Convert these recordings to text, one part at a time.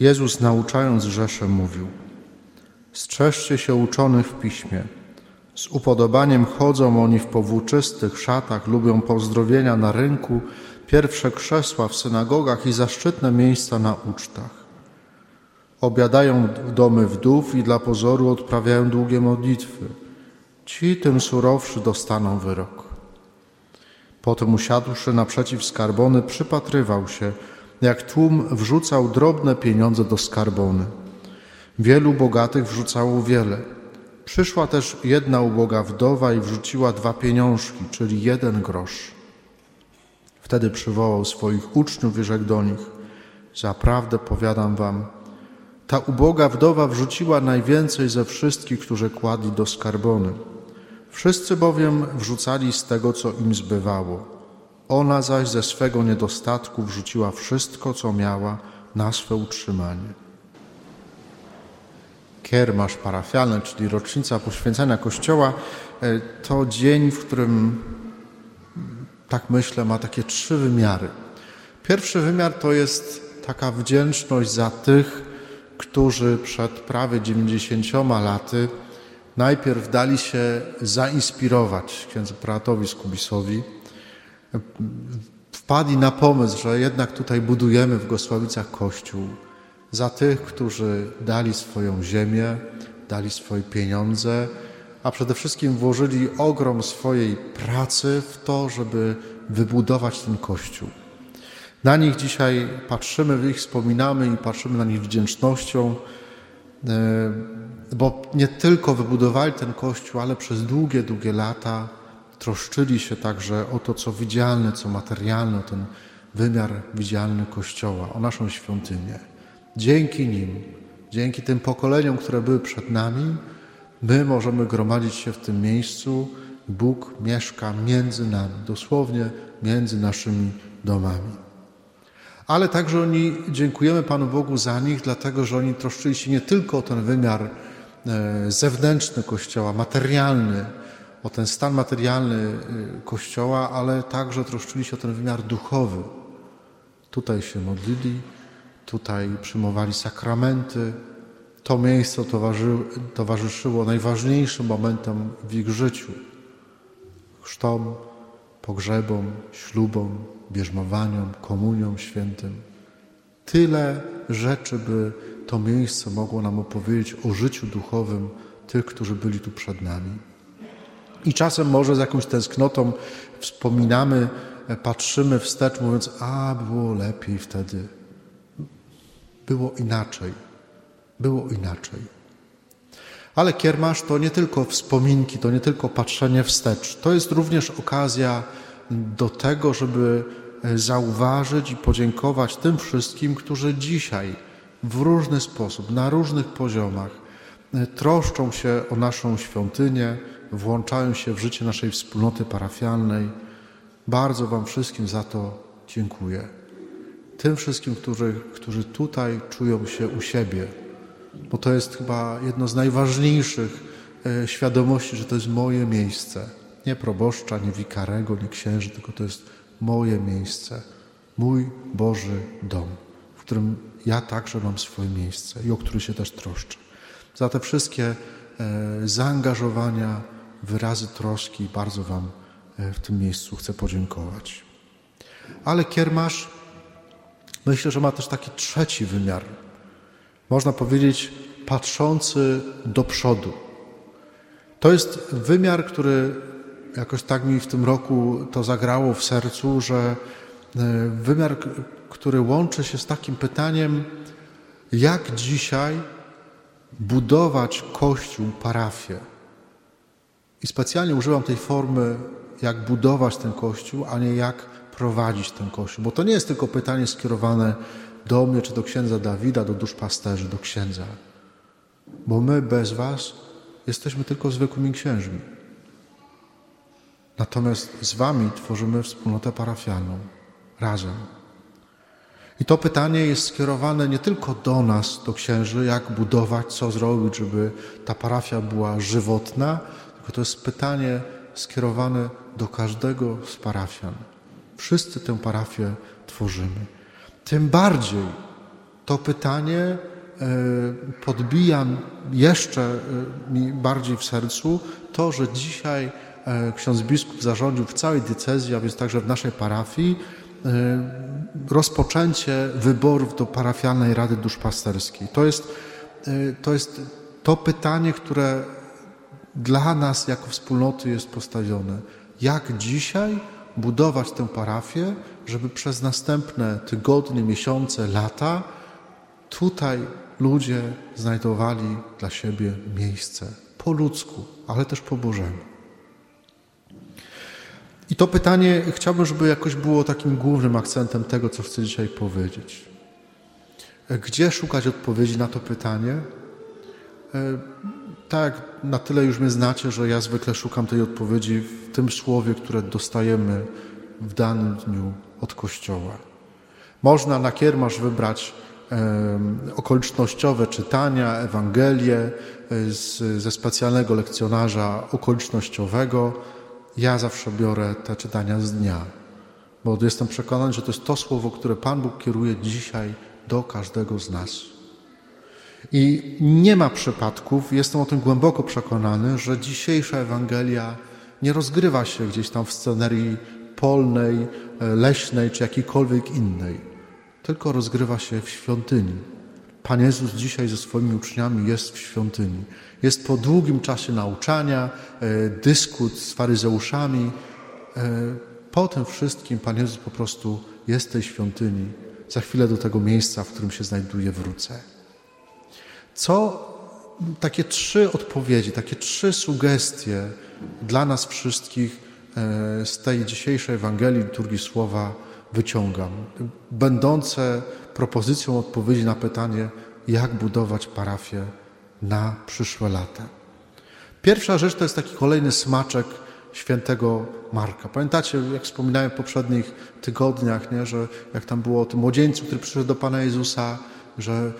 Jezus nauczając Rzeszę mówił Strzeżcie się uczonych w piśmie. Z upodobaniem chodzą oni w powłóczystych szatach, lubią pozdrowienia na rynku, pierwsze krzesła w synagogach i zaszczytne miejsca na ucztach. Obiadają domy wdów i dla pozoru odprawiają długie modlitwy. Ci tym surowszy dostaną wyrok. Potem usiadłszy naprzeciw skarbony, przypatrywał się, jak tłum wrzucał drobne pieniądze do skarbony. Wielu bogatych wrzucało wiele. Przyszła też jedna uboga wdowa i wrzuciła dwa pieniążki, czyli jeden grosz. Wtedy przywołał swoich uczniów i rzekł do nich: Zaprawdę powiadam wam, ta uboga wdowa wrzuciła najwięcej ze wszystkich, którzy kładli do skarbony. Wszyscy bowiem wrzucali z tego, co im zbywało. Ona zaś ze swego niedostatku wrzuciła wszystko, co miała na swe utrzymanie. Kiermasz parafialny, czyli rocznica poświęcenia Kościoła, e, to dzień, w którym, tak myślę, ma takie trzy wymiary. Pierwszy wymiar to jest taka wdzięczność za tych, którzy przed prawie 90 laty najpierw dali się zainspirować księdzu prałatowi Skubisowi, wpadli na pomysł, że jednak tutaj budujemy w Gosławicach Kościół za tych, którzy dali swoją ziemię, dali swoje pieniądze, a przede wszystkim włożyli ogrom swojej pracy w to, żeby wybudować ten Kościół. Na nich dzisiaj patrzymy, ich wspominamy i patrzymy na nich wdzięcznością, e, bo nie tylko wybudowali ten Kościół, ale przez długie, długie lata troszczyli się także o to, co widzialne, co materialne, o ten wymiar widzialny Kościoła, o naszą świątynię. Dzięki nim, dzięki tym pokoleniom, które były przed nami, my możemy gromadzić się w tym miejscu. Bóg mieszka między nami, dosłownie między naszymi domami. Ale także oni, dziękujemy Panu Bogu za nich, dlatego że oni troszczyli się nie tylko o ten wymiar e, zewnętrzny Kościoła, materialny, o ten stan materialny e, Kościoła, ale także troszczyli się o ten wymiar duchowy. Tutaj się modlili, tutaj przyjmowali sakramenty. To miejsce towarzyszyło najważniejszym momentom w ich życiu chrztom, pogrzebom, ślubom, bierzmowaniom, komuniom świętym. Tyle rzeczy, by to miejsce mogło nam opowiedzieć o życiu duchowym tych, którzy byli tu przed nami. I czasem może z jakąś tęsknotą wspominamy, patrzymy wstecz, mówiąc: A, było lepiej wtedy. Było inaczej. Było inaczej. Ale kiermasz to nie tylko wspominki, to nie tylko patrzenie wstecz. To jest również okazja do tego, żeby zauważyć i podziękować tym wszystkim, którzy dzisiaj w różny sposób, na różnych poziomach troszczą się o naszą świątynię, włączają się w życie naszej wspólnoty parafialnej. Bardzo Wam wszystkim za to dziękuję tym wszystkim, którzy, którzy tutaj czują się u siebie, bo to jest chyba jedno z najważniejszych e, świadomości, że to jest moje miejsce. Nie proboszcza, nie wikarego, nie księży, tylko to jest moje miejsce, mój Boży dom, w którym ja także mam swoje miejsce i o który się też troszczę. Za te wszystkie e, zaangażowania, wyrazy troski bardzo Wam e, w tym miejscu chcę podziękować. Ale kiermasz Myślę, że ma też taki trzeci wymiar. Można powiedzieć, patrzący do przodu. To jest wymiar, który jakoś tak mi w tym roku to zagrało w sercu, że e, wymiar, który łączy się z takim pytaniem, jak dzisiaj budować kościół, parafię. I specjalnie używam tej formy, jak budować ten kościół, a nie jak prowadzić ten Kościół. Bo to nie jest tylko pytanie skierowane do mnie, czy do księdza Dawida, do duszpasterzy, do księdza. Bo my bez Was jesteśmy tylko zwykłymi księżmi. Natomiast z Wami tworzymy wspólnotę parafialną razem. I to pytanie jest skierowane nie tylko do nas, do księży, jak budować, co zrobić, żeby ta parafia była żywotna, to jest pytanie skierowane do każdego z parafian. Wszyscy tę parafię tworzymy. Tym bardziej, To pytanie e, podbija jeszcze e, mi bardziej w sercu to, że dzisiaj e, ksiądz biskup zarządził w całej diecezji, a więc także w naszej parafii, rozpoczęcie wyborów do parafialnej Rady Duszpasterskiej. To jest to, jest to pytanie, które dla nas jako wspólnoty jest postawione. Jak dzisiaj budować tę parafię, żeby przez następne tygodnie, miesiące, lata tutaj ludzie znajdowali dla siebie miejsce po ludzku, ale też po Bożemu. I to pytanie chciałbym, żeby jakoś było takim głównym akcentem tego, co chcę dzisiaj powiedzieć. Gdzie szukać odpowiedzi na to pytanie? Tak, na tyle już mnie znacie, że ja zwykle szukam tej odpowiedzi w tym słowie, które dostajemy w danym dniu od Kościoła. Można na kiermasz wybrać okolicznościowe czytania, Ewangelie e, z, ze specjalnego lekcjonarza okolicznościowego. Ja zawsze biorę te czytania z dnia, bo jestem przekonany, że to jest to słowo, które Pan Bóg kieruje dzisiaj do każdego z nas. I nie ma przypadków, jestem o tym głęboko przekonany, że dzisiejsza Ewangelia nie rozgrywa się gdzieś tam w scenerii polnej, e, leśnej czy jakiejkolwiek innej, tylko rozgrywa się w świątyni. Pan Jezus dzisiaj ze swoimi uczniami jest w świątyni. Jest po długim czasie nauczania, e, dyskut z faryzeuszami. E, po tym wszystkim Pan Jezus po prostu jest w tej świątyni. Za chwilę do tego miejsca, w którym się znajduje, wrócę. Co takie trzy odpowiedzi, takie trzy sugestie dla nas wszystkich e, z tej dzisiejszej Ewangelii liturgii Słowa wyciągam, będące propozycją odpowiedzi na pytanie, jak budować parafię na przyszłe lata. Pierwsza rzecz to jest taki kolejny smaczek świętego Marka. Pamiętacie, jak wspominałem w poprzednich tygodniach, nie, że jak tam było o tym młodzieńcu, który przyszedł do Pana Jezusa, że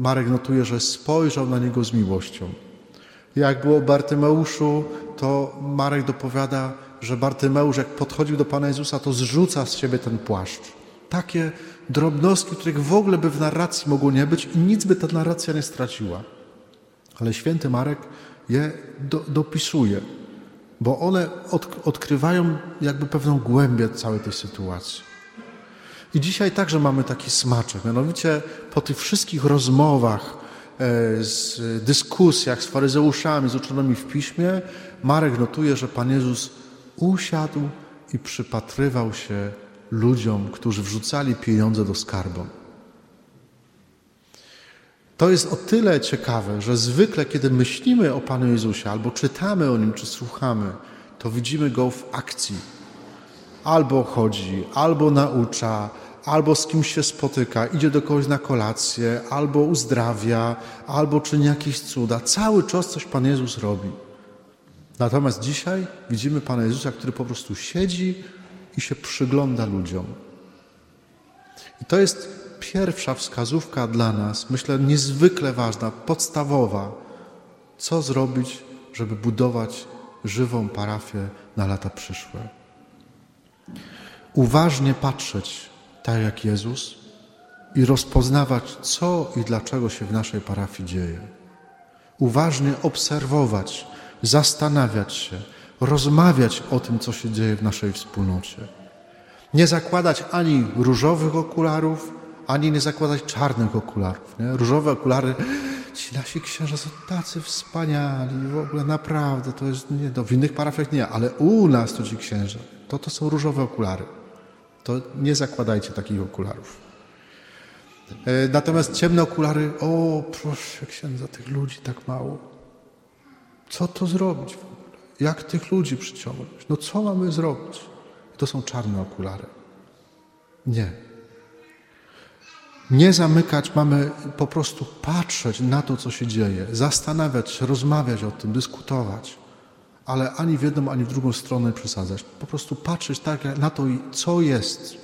Marek notuje, że spojrzał na niego z miłością. Jak było Bartymeuszu, to Marek dopowiada, że Bartymeusz, jak podchodził do Pana Jezusa, to zrzuca z siebie ten płaszcz. Takie drobnostki, których w ogóle by w narracji mogło nie być i nic by ta narracja nie straciła. Ale święty Marek je do, dopisuje, bo one od, odkrywają jakby pewną głębię całej tej sytuacji. I dzisiaj także mamy taki smaczek, mianowicie po tych wszystkich rozmowach, e, z dyskusjach z faryzeuszami, z uczonymi w piśmie, Marek notuje, że Pan Jezus usiadł i przypatrywał się ludziom, którzy wrzucali pieniądze do skarbu. To jest o tyle ciekawe, że zwykle, kiedy myślimy o Panu Jezusie, albo czytamy o Nim, czy słuchamy, to widzimy Go w akcji, albo chodzi, albo naucza, albo z kimś się spotyka, idzie do kogoś na kolację, albo uzdrawia, albo czyni jakieś cuda. Cały czas coś Pan Jezus robi. Natomiast dzisiaj widzimy Pana Jezusa, który po prostu siedzi i się przygląda ludziom. I to jest pierwsza wskazówka dla nas, myślę niezwykle ważna, podstawowa. Co zrobić, żeby budować żywą parafię na lata przyszłe? Uważnie patrzeć, tak jak Jezus, i rozpoznawać, co i dlaczego się w naszej parafii dzieje. Uważnie obserwować, zastanawiać się, rozmawiać o tym, co się dzieje w naszej wspólnocie. Nie zakładać ani różowych okularów, ani nie zakładać czarnych okularów. Nie? Różowe okulary, ci nasi księża są tacy wspaniali, w ogóle naprawdę, to jest, nie, no, w innych parafiach nie, ale u nas to ci księża, to to są różowe okulary to nie zakładajcie takich okularów. E, natomiast ciemne okulary, o proszę księdza, tych ludzi tak mało. Co to zrobić w ogóle? Jak tych ludzi przyciągnąć? No co mamy zrobić? To są czarne okulary. Nie. Nie zamykać, mamy po prostu patrzeć na to, co się dzieje, zastanawiać się, rozmawiać o tym, dyskutować ale ani w jedną, ani w drugą stronę przesadzać. Po prostu patrzeć tak na to, co jest.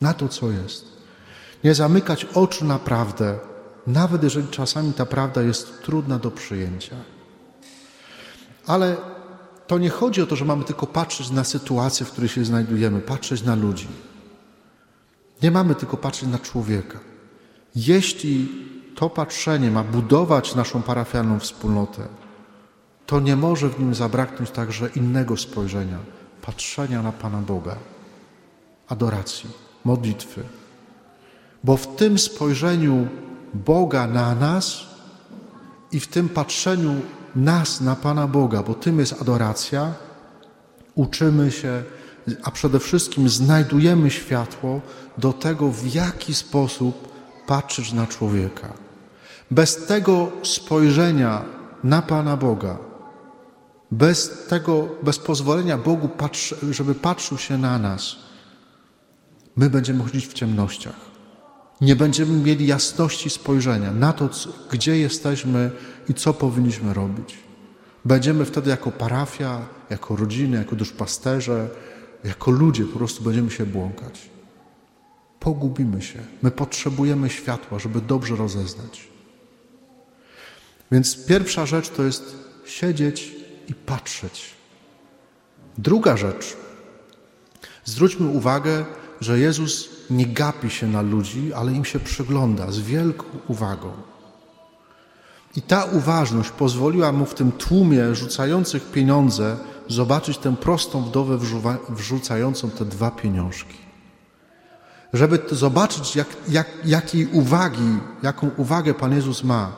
Na to, co jest. Nie zamykać oczu na prawdę, nawet jeżeli czasami ta prawda jest trudna do przyjęcia. Ale to nie chodzi o to, że mamy tylko patrzeć na sytuację, w której się znajdujemy, patrzeć na ludzi. Nie mamy tylko patrzeć na człowieka. Jeśli to patrzenie ma budować naszą parafialną wspólnotę, to nie może w nim zabraknąć także innego spojrzenia patrzenia na Pana Boga, adoracji, modlitwy. Bo w tym spojrzeniu Boga na nas i w tym patrzeniu nas na Pana Boga, bo tym jest adoracja, uczymy się, a przede wszystkim znajdujemy światło do tego, w jaki sposób patrzeć na człowieka. Bez tego spojrzenia na Pana Boga, bez tego, bez pozwolenia Bogu, żeby patrzył się na nas, my będziemy chodzić w ciemnościach. Nie będziemy mieli jasności spojrzenia na to, gdzie jesteśmy i co powinniśmy robić. Będziemy wtedy jako parafia, jako rodziny, jako duszpasterze, jako ludzie po prostu będziemy się błąkać. Pogubimy się. My potrzebujemy światła, żeby dobrze rozeznać. Więc pierwsza rzecz to jest siedzieć i patrzeć. Druga rzecz. Zwróćmy uwagę, że Jezus nie gapi się na ludzi, ale im się przygląda z wielką uwagą. I ta uważność pozwoliła mu w tym tłumie rzucających pieniądze zobaczyć tę prostą wdowę wrzucającą te dwa pieniążki. Żeby zobaczyć, jak, jak, jakiej uwagi, jaką uwagę Pan Jezus ma,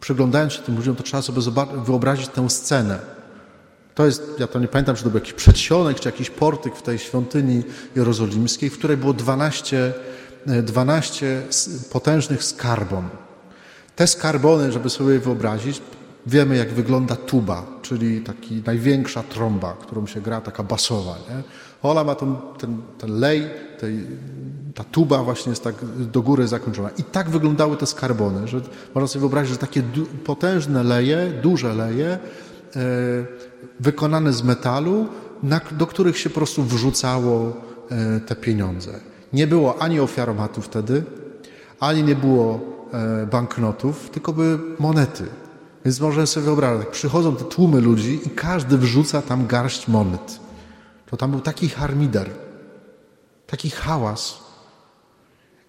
przyglądając się tym ludziom, to trzeba sobie wyobrazić tę scenę. To jest, ja to nie pamiętam, czy to był jakiś przedsionek, czy jakiś portyk w tej świątyni jerozolimskiej, w której było 12, 12 potężnych skarbon. Te skarbony, żeby sobie wyobrazić, wiemy jak wygląda tuba, czyli taki największa trąba, którą się gra, taka basowa. Nie? Ona ma ten, ten, ten lej, tej, ta tuba właśnie jest tak do góry zakończona. I tak wyglądały te skarbony, że można sobie wyobrazić, że takie potężne leje, duże leje, e, wykonane z metalu, na, do których się po prostu wrzucało e, te pieniądze. Nie było ani ofiaromatów wtedy, ani nie było banknotów, tylko były monety. Więc możemy sobie wyobrazić, jak przychodzą te tłumy ludzi i każdy wrzuca tam garść monet. To tam był taki harmider, taki hałas.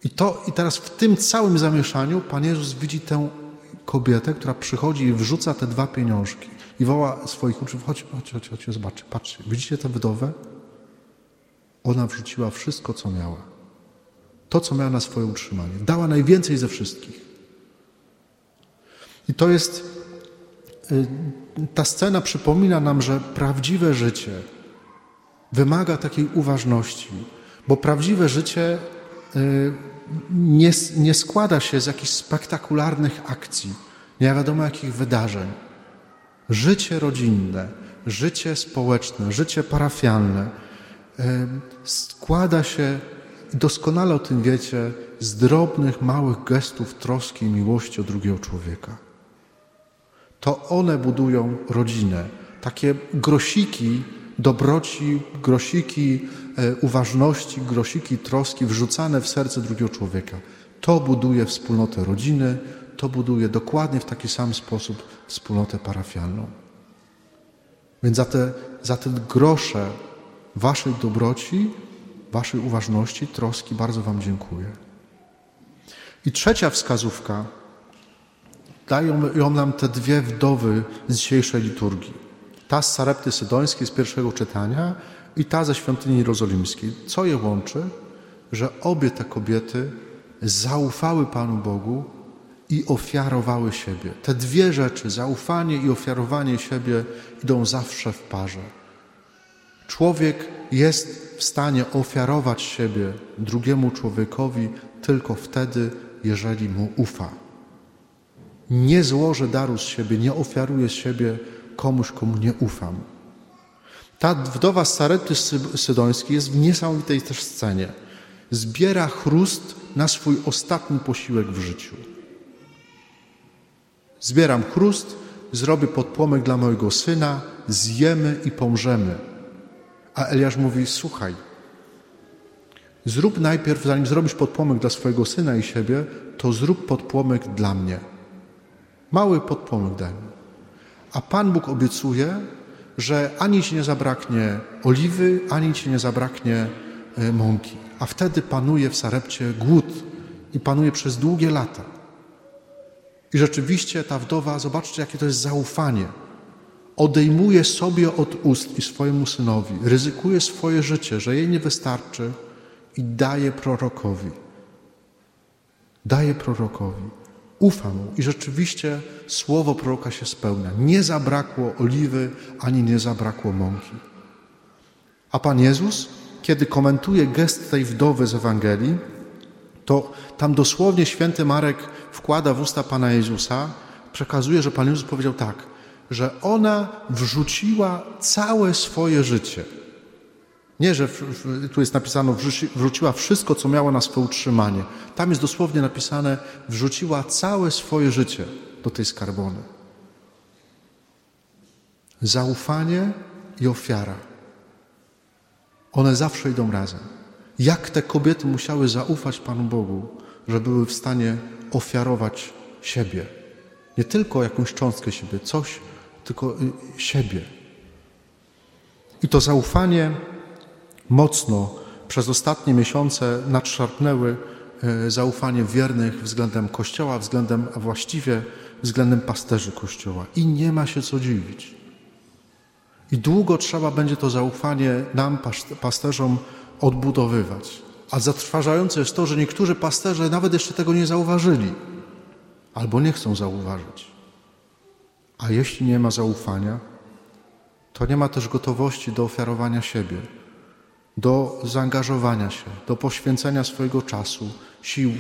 I, to, I teraz w tym całym zamieszaniu Pan Jezus widzi tę kobietę, która przychodzi i wrzuca te dwa pieniążki i woła swoich uczniów, chodź, chodź, chodź, chodź, zobaczcie, patrzcie, widzicie tę wdowę? Ona wrzuciła wszystko, co miała. To, co miała na swoje utrzymanie. Dała najwięcej ze wszystkich. I to jest, y, ta scena przypomina nam, że prawdziwe życie wymaga takiej uważności, bo prawdziwe życie y, nie, nie składa się z jakichś spektakularnych akcji, nie wiadomo jakich wydarzeń. Życie rodzinne, życie społeczne, życie parafialne y, składa się, doskonale o tym wiecie, z drobnych, małych gestów troski i miłości o drugiego człowieka. To one budują rodzinę. Takie grosiki dobroci, grosiki e, uważności, grosiki troski wrzucane w serce drugiego człowieka. To buduje wspólnotę rodziny, to buduje dokładnie w taki sam sposób wspólnotę parafialną. Więc za te, za te grosze Waszej dobroci, Waszej uważności, troski bardzo Wam dziękuję. I trzecia wskazówka, dają ją nam te dwie wdowy z dzisiejszej liturgii. Ta z Sarepty Sydońskiej z pierwszego czytania i ta ze świątyni jerozolimskiej. Co je łączy? Że obie te kobiety zaufały Panu Bogu i ofiarowały siebie. Te dwie rzeczy, zaufanie i ofiarowanie siebie, idą zawsze w parze. Człowiek jest w stanie ofiarować siebie drugiemu człowiekowi tylko wtedy, jeżeli mu ufa. Nie złoży daru z siebie, nie ofiaruje z siebie komuś, komu nie ufam. Ta wdowa z Sarety Sydońskiej jest w niesamowitej też scenie. Zbiera chrust na swój ostatni posiłek w życiu. Zbieram chrust, zrobię podpłomek dla mojego syna, zjemy i pomrzemy. A Eliasz mówi, słuchaj, zrób najpierw, zanim zrobisz podpłomek dla swojego syna i siebie, to zrób podpłomek dla mnie. Mały podpłomek daj mi. A Pan Bóg obiecuje, że ani ci nie zabraknie oliwy, ani ci nie zabraknie e, mąki. A wtedy panuje w Sarepcie głód i panuje przez długie lata. I rzeczywiście ta wdowa, zobaczcie, jakie to jest zaufanie. Odejmuje sobie od ust i swojemu synowi, ryzykuje swoje życie, że jej nie wystarczy i daje prorokowi. Daje prorokowi. Ufa mu i rzeczywiście słowo proroka się spełnia. Nie zabrakło oliwy, ani nie zabrakło mąki. A Pan Jezus, kiedy komentuje gest tej wdowy z Ewangelii, to tam dosłownie święty Marek wkłada w usta Pana Jezusa, przekazuje, że Pan Jezus powiedział tak, że ona wrzuciła całe swoje życie. Nie, że w, w, tu jest napisano, wrzuci, wrzuciła wszystko, co miała na swoje utrzymanie. Tam jest dosłownie napisane, wrzuciła całe swoje życie do tej skarbony. Zaufanie i ofiara. One zawsze idą razem. Jak te kobiety musiały zaufać Panu Bogu, że były w stanie ofiarować siebie. Nie tylko jakąś cząstkę siebie, coś, tylko y, siebie. I to zaufanie mocno przez ostatnie miesiące nadszarpnęły y, zaufanie wiernych względem Kościoła, względem, a właściwie względem pasterzy Kościoła. I nie ma się co dziwić. I długo trzeba będzie to zaufanie nam, pasterzom, odbudowywać. A zatrważające jest to, że niektórzy pasterze nawet jeszcze tego nie zauważyli albo nie chcą zauważyć. A jeśli nie ma zaufania, to nie ma też gotowości do ofiarowania siebie, do zaangażowania się, do poświęcenia swojego czasu, sił.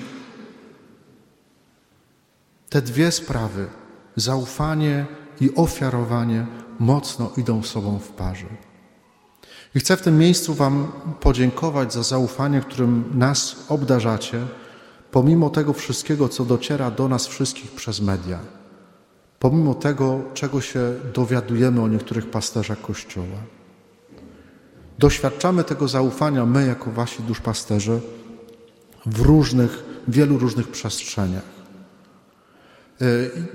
Te dwie sprawy, zaufanie i ofiarowanie, mocno idą sobą w parze. I chcę w tym miejscu Wam podziękować za zaufanie, którym nas obdarzacie, pomimo tego wszystkiego, co dociera do nas wszystkich przez media, pomimo tego, czego się dowiadujemy o niektórych pasterzach Kościoła. Doświadczamy tego zaufania my, jako Wasi duszpasterze, w różnych, wielu różnych przestrzeniach.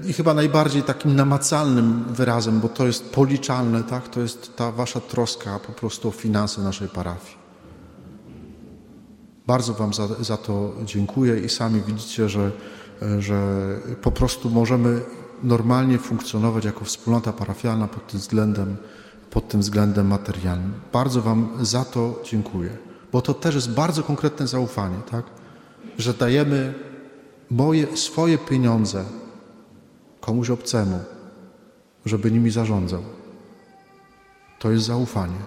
I chyba najbardziej takim namacalnym wyrazem, bo to jest policzalne, tak? to jest ta wasza troska po prostu o finanse naszej parafii. Bardzo Wam za, za to dziękuję i sami widzicie, że, że po prostu możemy normalnie funkcjonować jako wspólnota parafialna pod tym względem, pod tym względem materialnym. Bardzo Wam za to dziękuję, bo to też jest bardzo konkretne zaufanie, tak? że dajemy moje, swoje pieniądze komuś obcemu, żeby nimi zarządzał. To jest zaufanie.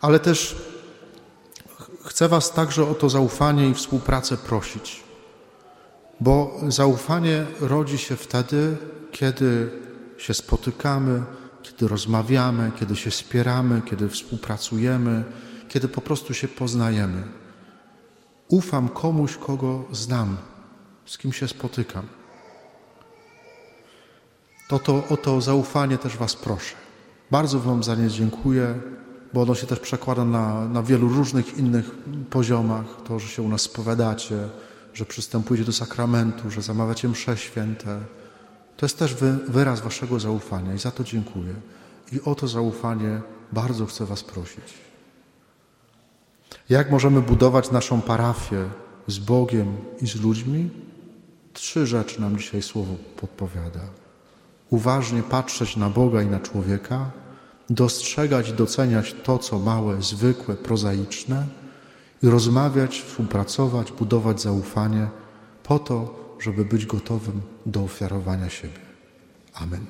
Ale też chcę Was także o to zaufanie i współpracę prosić, bo zaufanie rodzi się wtedy, kiedy się spotykamy, kiedy rozmawiamy, kiedy się wspieramy, kiedy współpracujemy, kiedy po prostu się poznajemy. Ufam komuś, kogo znam, z kim się spotykam to, to o to zaufanie też Was proszę. Bardzo Wam za nie dziękuję, bo ono się też przekłada na, na wielu różnych innych poziomach. To, że się u nas spowiadacie, że przystępujecie do sakramentu, że zamawiacie msze święte. To jest też wy, wyraz Waszego zaufania i za to dziękuję. I o to zaufanie bardzo chcę Was prosić. Jak możemy budować naszą parafię z Bogiem i z ludźmi? Trzy rzeczy nam dzisiaj Słowo podpowiada uważnie patrzeć na Boga i na człowieka, dostrzegać i doceniać to, co małe, zwykłe, prozaiczne i rozmawiać, współpracować, budować zaufanie po to, żeby być gotowym do ofiarowania siebie. Amen.